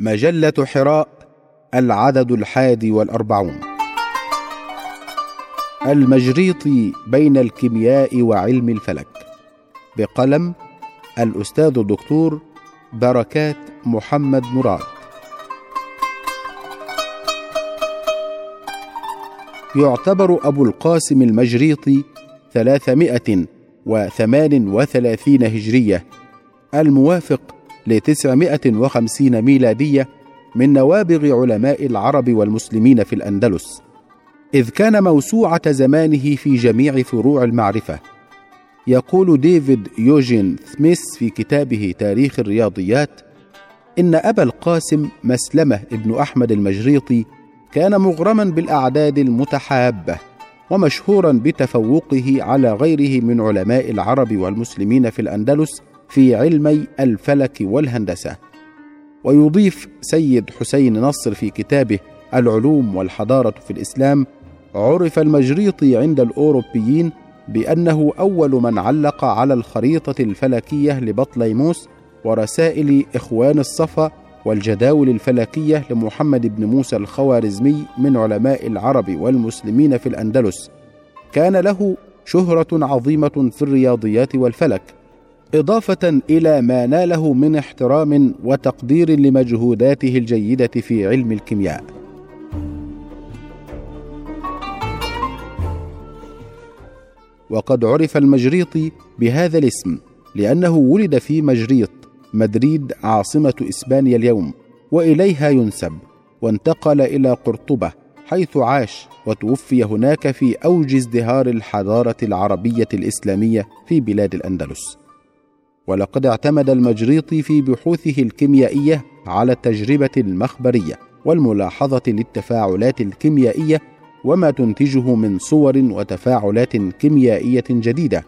مجلة حراء العدد الحادي والأربعون. المجريطي بين الكيمياء وعلم الفلك. بقلم الأستاذ الدكتور بركات محمد مراد. يعتبر أبو القاسم المجريطي ثلاثمائة وثمان وثلاثين هجرية الموافق لتسعمائة ميلادية من نوابغ علماء العرب والمسلمين في الأندلس إذ كان موسوعة زمانه في جميع فروع المعرفة. يقول ديفيد يوجين سميث في كتابه تاريخ الرياضيات إن أبا القاسم مسلمة ابن أحمد المجريطي كان مغرما بالأعداد المتحابة ومشهورا بتفوقه على غيره من علماء العرب والمسلمين في الأندلس في علمي الفلك والهندسة. ويضيف سيد حسين نصر في كتابه العلوم والحضارة في الإسلام عرف المجريطي عند الأوروبيين بأنه أول من علق على الخريطة الفلكية لبطليموس ورسائل إخوان الصفا والجداول الفلكية لمحمد بن موسى الخوارزمي من علماء العرب والمسلمين في الأندلس. كان له شهرة عظيمة في الرياضيات والفلك. إضافة إلى ما ناله من احترام وتقدير لمجهوداته الجيدة في علم الكيمياء. وقد عرف المجريطي بهذا الاسم لأنه ولد في مجريط مدريد عاصمة إسبانيا اليوم وإليها ينسب وانتقل إلى قرطبة حيث عاش وتوفي هناك في أوج ازدهار الحضارة العربية الإسلامية في بلاد الأندلس. ولقد اعتمد المجريطي في بحوثه الكيميائية على التجربة المخبرية والملاحظة للتفاعلات الكيميائية وما تنتجه من صور وتفاعلات كيميائية جديدة.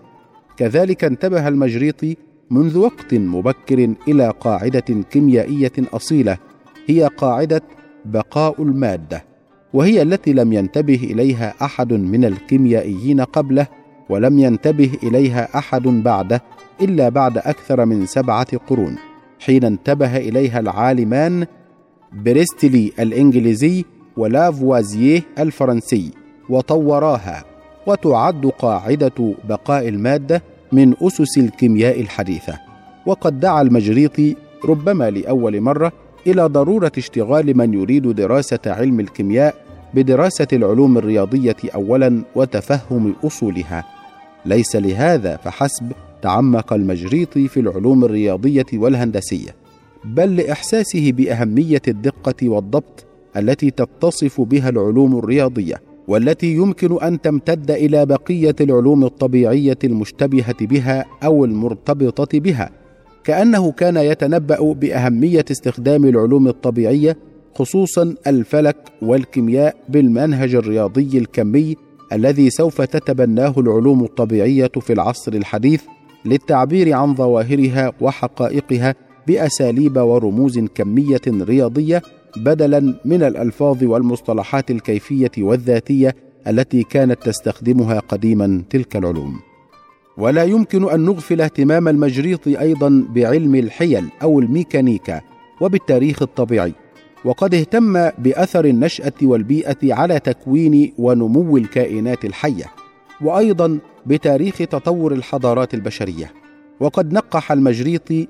كذلك انتبه المجريطي منذ وقت مبكر إلى قاعدة كيميائية أصيلة هي قاعدة بقاء المادة وهي التي لم ينتبه إليها أحد من الكيميائيين قبله ولم ينتبه إليها أحد بعده إلا بعد أكثر من سبعة قرون. حين انتبه إليها العالمان بريستلي الإنجليزي ولافوازيه الفرنسي وطوراها وتعد قاعدة بقاء المادة من أسس الكيمياء الحديثة. وقد دعا المجريطي ربما لأول مرة إلى ضرورة اشتغال من يريد دراسة علم الكيمياء بدراسة العلوم الرياضية أولا وتفهم أصولها. ليس لهذا فحسب تعمق المجريطي في العلوم الرياضية والهندسية بل لإحساسه بأهمية الدقة والضبط التي تتصف بها العلوم الرياضية والتي يمكن أن تمتد إلى بقية العلوم الطبيعية المشتبهة بها أو المرتبطة بها. كأنه كان يتنبأ بأهمية استخدام العلوم الطبيعية خصوصا الفلك والكيمياء بالمنهج الرياضي الكمي الذي سوف تتبناه العلوم الطبيعية في العصر الحديث للتعبير عن ظواهرها وحقائقها بأساليب ورموز كمية رياضية بدلا من الألفاظ والمصطلحات الكيفية والذاتية التي كانت تستخدمها قديما تلك العلوم. ولا يمكن أن نغفل اهتمام المجريط أيضا بعلم الحيل أو الميكانيكا وبالتاريخ الطبيعي. وقد اهتم بأثر النشأة والبيئة على تكوين ونمو الكائنات الحية وأيضا بتاريخ تطور الحضارات البشرية. وقد نقح المجريطي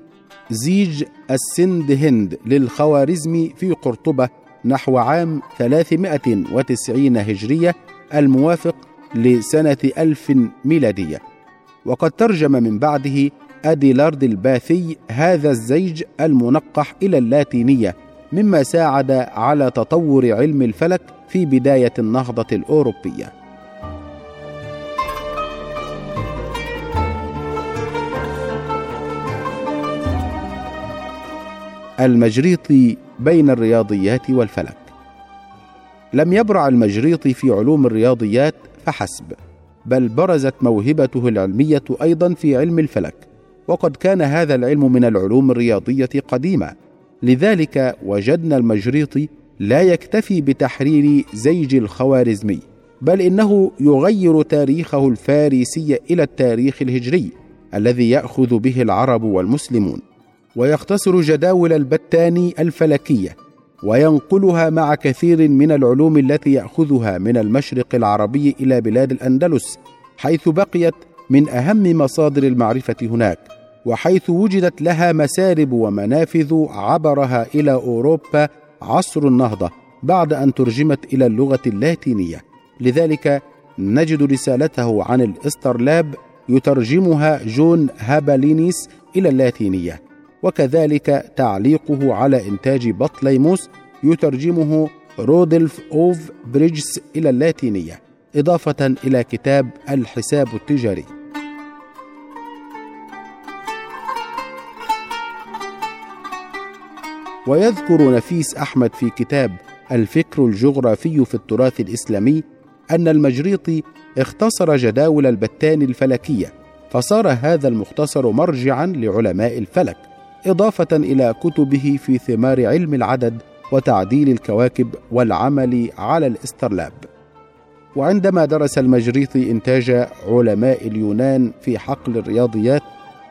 زيج السند هند للخوارزمي في قرطبة نحو عام 390 هجرية الموافق لسنة ألف ميلادية. وقد ترجم من بعده أديلارد الباثي هذا الزيج المنقح إلى اللاتينية مما ساعد على تطور علم الفلك في بداية النهضة الأوروبية. المجريطي بين الرياضيات والفلك. لم يبرع المجريطي في علوم الرياضيات فحسب بل برزت موهبته العلمية أيضا في علم الفلك وقد كان هذا العلم من العلوم الرياضية قديما. لذلك وجدنا المجريطي لا يكتفي بتحرير زيج الخوارزمي بل إنه يغير تاريخه الفارسي إلى التاريخ الهجري الذي يأخذ به العرب والمسلمون ويختصر جداول البتاني الفلكية وينقلها مع كثير من العلوم التي يأخذها من المشرق العربي إلى بلاد الأندلس حيث بقيت من أهم مصادر المعرفة هناك. وحيث وجدت لها مسارب ومنافذ عبرها إلى أوروبا عصر النهضة بعد أن ترجمت إلى اللغة اللاتينية. لذلك نجد رسالته عن الإسترلاب يترجمها جون هابالينيس إلى اللاتينية. وكذلك تعليقه على إنتاج بطليموس يترجمه رودلف أوف بريجس إلى اللاتينية إضافة إلى كتاب الحساب التجاري. ويذكر نفيس أحمد في كتاب الفكر الجغرافي في التراث الإسلامي أن المجريطي اختصر جداول البتان الفلكية فصار هذا المختصر مرجعا لعلماء الفلك إضافة إلى كتبه في ثمار علم العدد وتعديل الكواكب والعمل على الاسترلاب. وعندما درس المجريطي إنتاج علماء اليونان في حقل الرياضيات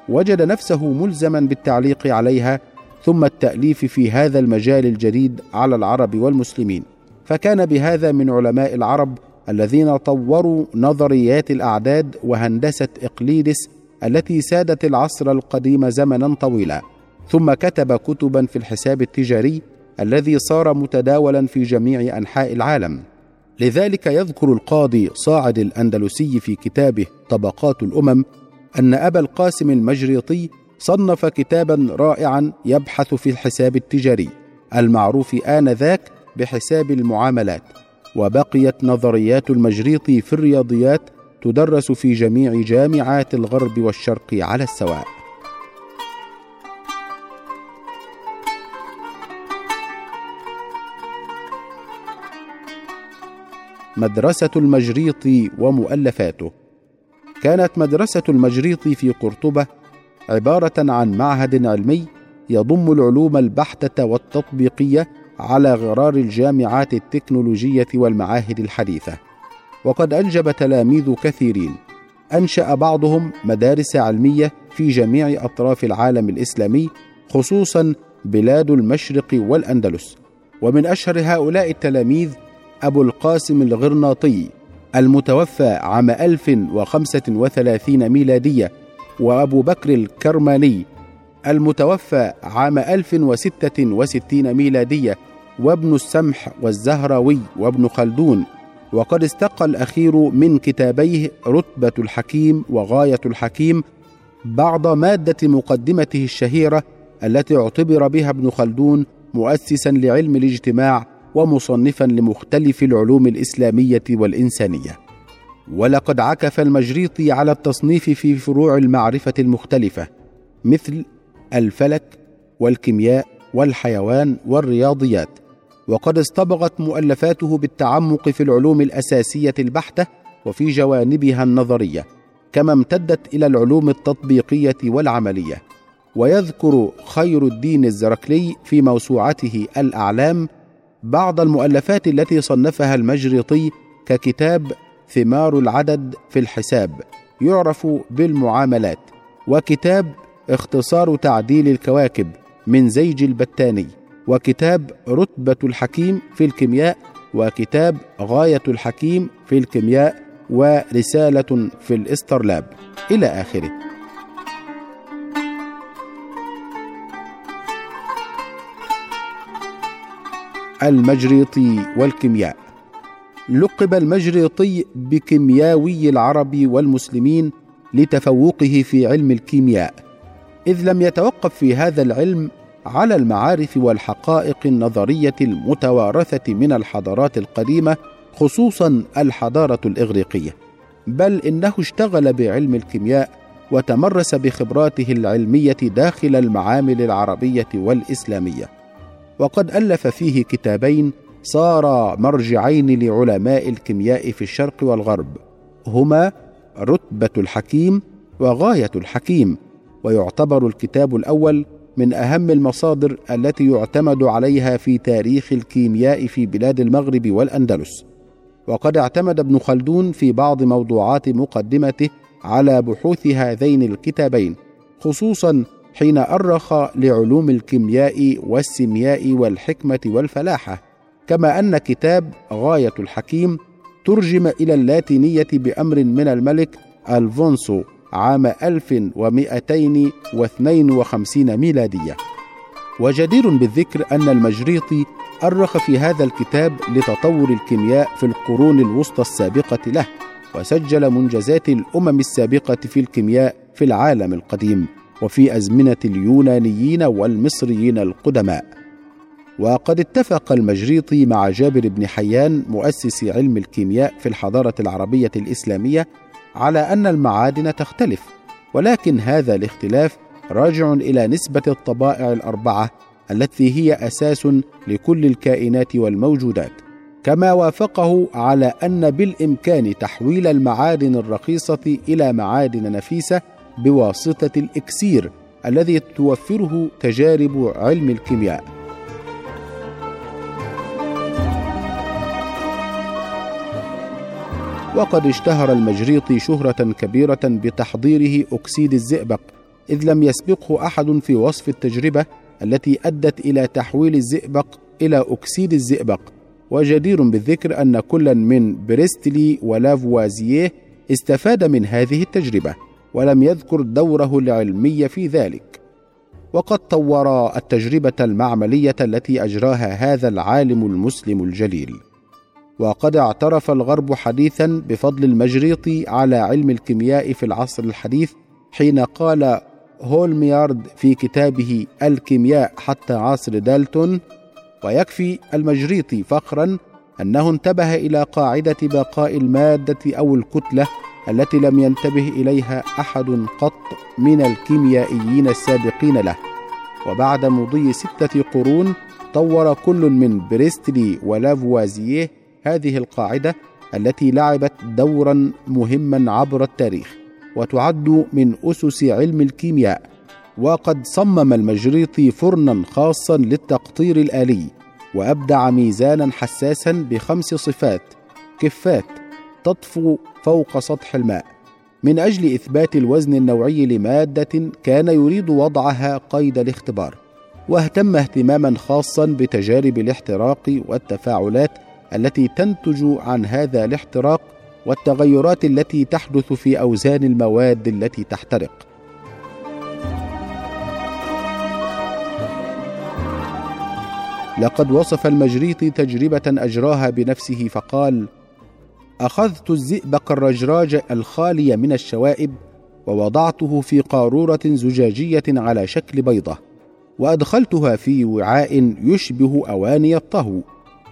وجد نفسه ملزما بالتعليق عليها ثم التأليف في هذا المجال الجديد على العرب والمسلمين. فكان بهذا من علماء العرب الذين طوروا نظريات الأعداد وهندسة إقليدس التي سادت العصر القديم زمنا طويلا. ثم كتب كتبا في الحساب التجاري الذي صار متداولا في جميع أنحاء العالم. لذلك يذكر القاضي صاعد الأندلسي في كتابه طبقات الأمم أن أبا القاسم المجريطي صنف كتابا رائعا يبحث في الحساب التجاري المعروف آنذاك بحساب المعاملات وبقيت نظريات المجريطي في الرياضيات تدرس في جميع جامعات الغرب والشرق على السواء. مدرسة المجريط ومؤلفاته. كانت مدرسة المجريط في قرطبة عبارة عن معهد علمي يضم العلوم البحتة والتطبيقية على غرار الجامعات التكنولوجية والمعاهد الحديثة. وقد أنجب تلاميذ كثيرين. أنشأ بعضهم مدارس علمية في جميع أطراف العالم الإسلامي خصوصا بلاد المشرق والأندلس. ومن أشهر هؤلاء التلاميذ أبو القاسم الغرناطي المتوفى عام 1035 ميلادية وأبو بكر الكرماني المتوفى عام 1066 ميلادية وابن السمح والزهراوي وابن خلدون وقد استقى الأخير من كتابيه رتبة الحكيم وغاية الحكيم بعض مادة مقدمته الشهيرة التي اعتبر بها ابن خلدون مؤسسا لعلم الاجتماع ومصنفا لمختلف العلوم الإسلامية والإنسانية. ولقد عكف المجريطي على التصنيف في فروع المعرفة المختلفة مثل الفلك والكيمياء والحيوان والرياضيات. وقد اصطبغت مؤلفاته بالتعمق في العلوم الأساسية البحتة وفي جوانبها النظرية كما امتدت إلى العلوم التطبيقية والعملية. ويذكر خير الدين الزركلي في موسوعته الأعلام بعض المؤلفات التي صنفها المجرطي ككتاب ثمار العدد في الحساب يعرف بالمعاملات. وكتاب اختصار تعديل الكواكب من زيج البتاني. وكتاب رتبة الحكيم في الكيمياء. وكتاب غاية الحكيم في الكيمياء. ورسالة في الاسترلاب. إلى آخره. المجريطي والكيمياء. لقب المجريطي بكيمياوي العرب والمسلمين لتفوقه في علم الكيمياء. إذ لم يتوقف في هذا العلم على المعارف والحقائق النظرية المتوارثة من الحضارات القديمة خصوصا الحضارة الإغريقية. بل إنه اشتغل بعلم الكيمياء وتمرس بخبراته العلمية داخل المعامل العربية والإسلامية. وقد ألف فيه كتابين صارا مرجعين لعلماء الكيمياء في الشرق والغرب. هما رتبة الحكيم وغاية الحكيم ويعتبر الكتاب الأول من أهم المصادر التي يعتمد عليها في تاريخ الكيمياء في بلاد المغرب والأندلس. وقد اعتمد ابن خلدون في بعض موضوعات مقدمته على بحوث هذين الكتابين خصوصا حين أرخ لعلوم الكيمياء والسيمياء والحكمة والفلاحة. كما أن كتاب غاية الحكيم ترجم إلى اللاتينية بأمر من الملك ألفونسو عام 1252 ميلادية. وجدير بالذكر أن المجريطي أرخ في هذا الكتاب لتطور الكيمياء في القرون الوسطى السابقة له وسجل منجزات الأمم السابقة في الكيمياء في العالم القديم وفي أزمنة اليونانيين والمصريين القدماء. وقد اتفق المجريطي مع جابر بن حيان مؤسس علم الكيمياء في الحضارة العربية الإسلامية على أن المعادن تختلف ولكن هذا الاختلاف راجع إلى نسبة الطبائع الأربعة التي هي أساس لكل الكائنات والموجودات كما وافقه على أن بالإمكان تحويل المعادن الرخيصة إلى معادن نفيسة بواسطة الإكسير الذي توفره تجارب علم الكيمياء. وقد اشتهر المجريطي شهرة كبيرة بتحضيره أكسيد الزئبق إذ لم يسبقه أحد في وصف التجربة التي أدت إلى تحويل الزئبق إلى أكسيد الزئبق. وجدير بالذكر أن كلا من بريستلي ولافوازيه استفاد من هذه التجربة ولم يذكر دوره العلمي في ذلك. وقد طور التجربة المعملية التي أجراها هذا العالم المسلم الجليل. وقد اعترف الغرب حديثا بفضل المجريطي على علم الكيمياء في العصر الحديث حين قال هولميارد في كتابه الكيمياء حتى عصر دالتون ويكفي المجريطي فخرا أنه انتبه إلى قاعدة بقاء المادة أو الكتلة التي لم ينتبه إليها أحد قط من الكيميائيين السابقين له. وبعد مضي ستة قرون طور كل من بريستلي ولافوازيه هذه القاعدة التي لعبت دورا مهما عبر التاريخ وتعد من أسس علم الكيمياء وقد صمم المجريطي فرنا خاصا للتقطير الآلي وأبدع ميزانا حساسا بخمس صفات كفات تطفو فوق سطح الماء. من أجل إثبات الوزن النوعي لمادة كان يريد وضعها قيد الاختبار واهتم اهتماما خاصا بتجارب الاحتراق والتفاعلات التي تنتج عن هذا الاحتراق والتغيرات التي تحدث في أوزان المواد التي تحترق. لقد وصف المجريطي تجربة أجراها بنفسه فقال أخذت الزئبق الرجراج الخالي من الشوائب ووضعته في قارورة زجاجية على شكل بيضة وأدخلتها في وعاء يشبه أواني الطهو.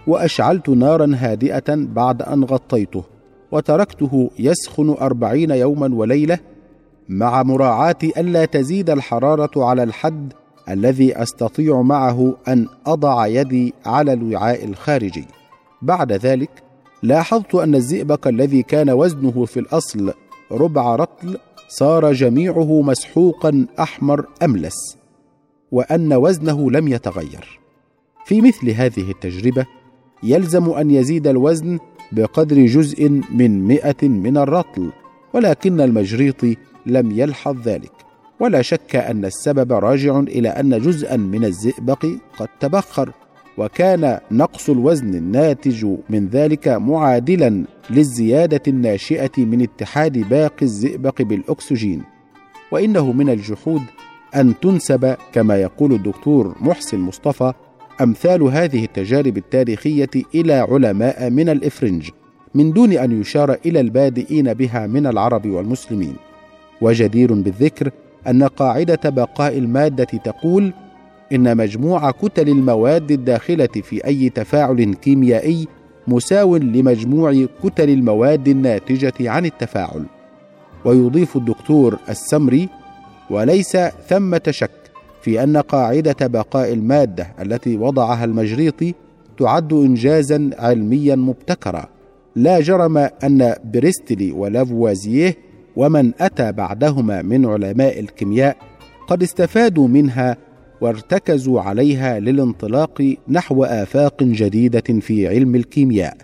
وأشعلت نارا هادئة بعد أن غطيته وتركته يسخن أربعين يوما وليلة مع مراعاة ألا تزيد الحرارة على الحد الذي أستطيع معه أن أضع يدي على الوعاء الخارجي. بعد ذلك لاحظت أن الزئبق الذي كان وزنه في الأصل ربع رطل صار جميعه مسحوقا أحمر أملس وأن وزنه لم يتغير. في مثل هذه التجربة يلزم أن يزيد الوزن بقدر جزء من مئة من الرطل ولكن المجريطي لم يلحظ ذلك. ولا شك أن السبب راجع إلى أن جزءا من الزئبق قد تبخر وكان نقص الوزن الناتج من ذلك معادلا للزيادة الناشئة من اتحاد باقي الزئبق بالأكسجين. وإنه من الجحود أن تنسب كما يقول الدكتور محسن مصطفى أمثال هذه التجارب التاريخية إلى علماء من الإفرنج من دون أن يشار إلى البادئين بها من العرب والمسلمين. وجدير بالذكر أن قاعدة بقاء المادة تقول إن مجموع كتل المواد الداخلة في أي تفاعل كيميائي مساو لمجموع كتل المواد الناتجة عن التفاعل. ويضيف الدكتور السمري وليس ثمة شك في أن قاعدة بقاء المادة التي وضعها المجريطي تعد انجازا علميا مبتكرا. لا جرم أن بريستلي ولافوازيه ومن أتى بعدهما من علماء الكيمياء قد استفادوا منها وارتكزوا عليها للانطلاق نحو آفاق جديدة في علم الكيمياء.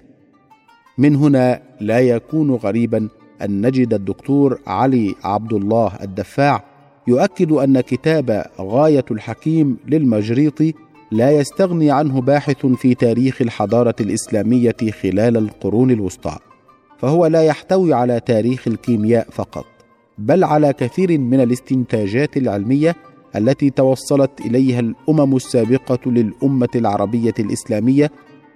من هنا لا يكون غريبا أن نجد الدكتور علي عبد الله الدفاع يؤكد أن كتاب غاية الحكيم للمجريطي لا يستغني عنه باحث في تاريخ الحضارة الإسلامية خلال القرون الوسطى فهو لا يحتوي على تاريخ الكيمياء فقط بل على كثير من الاستنتاجات العلمية التي توصلت إليها الأمم السابقة للأمة العربية الإسلامية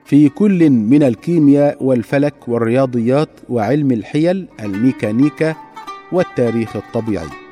في كل من الكيمياء والفلك والرياضيات وعلم الحيل الميكانيكا والتاريخ الطبيعي.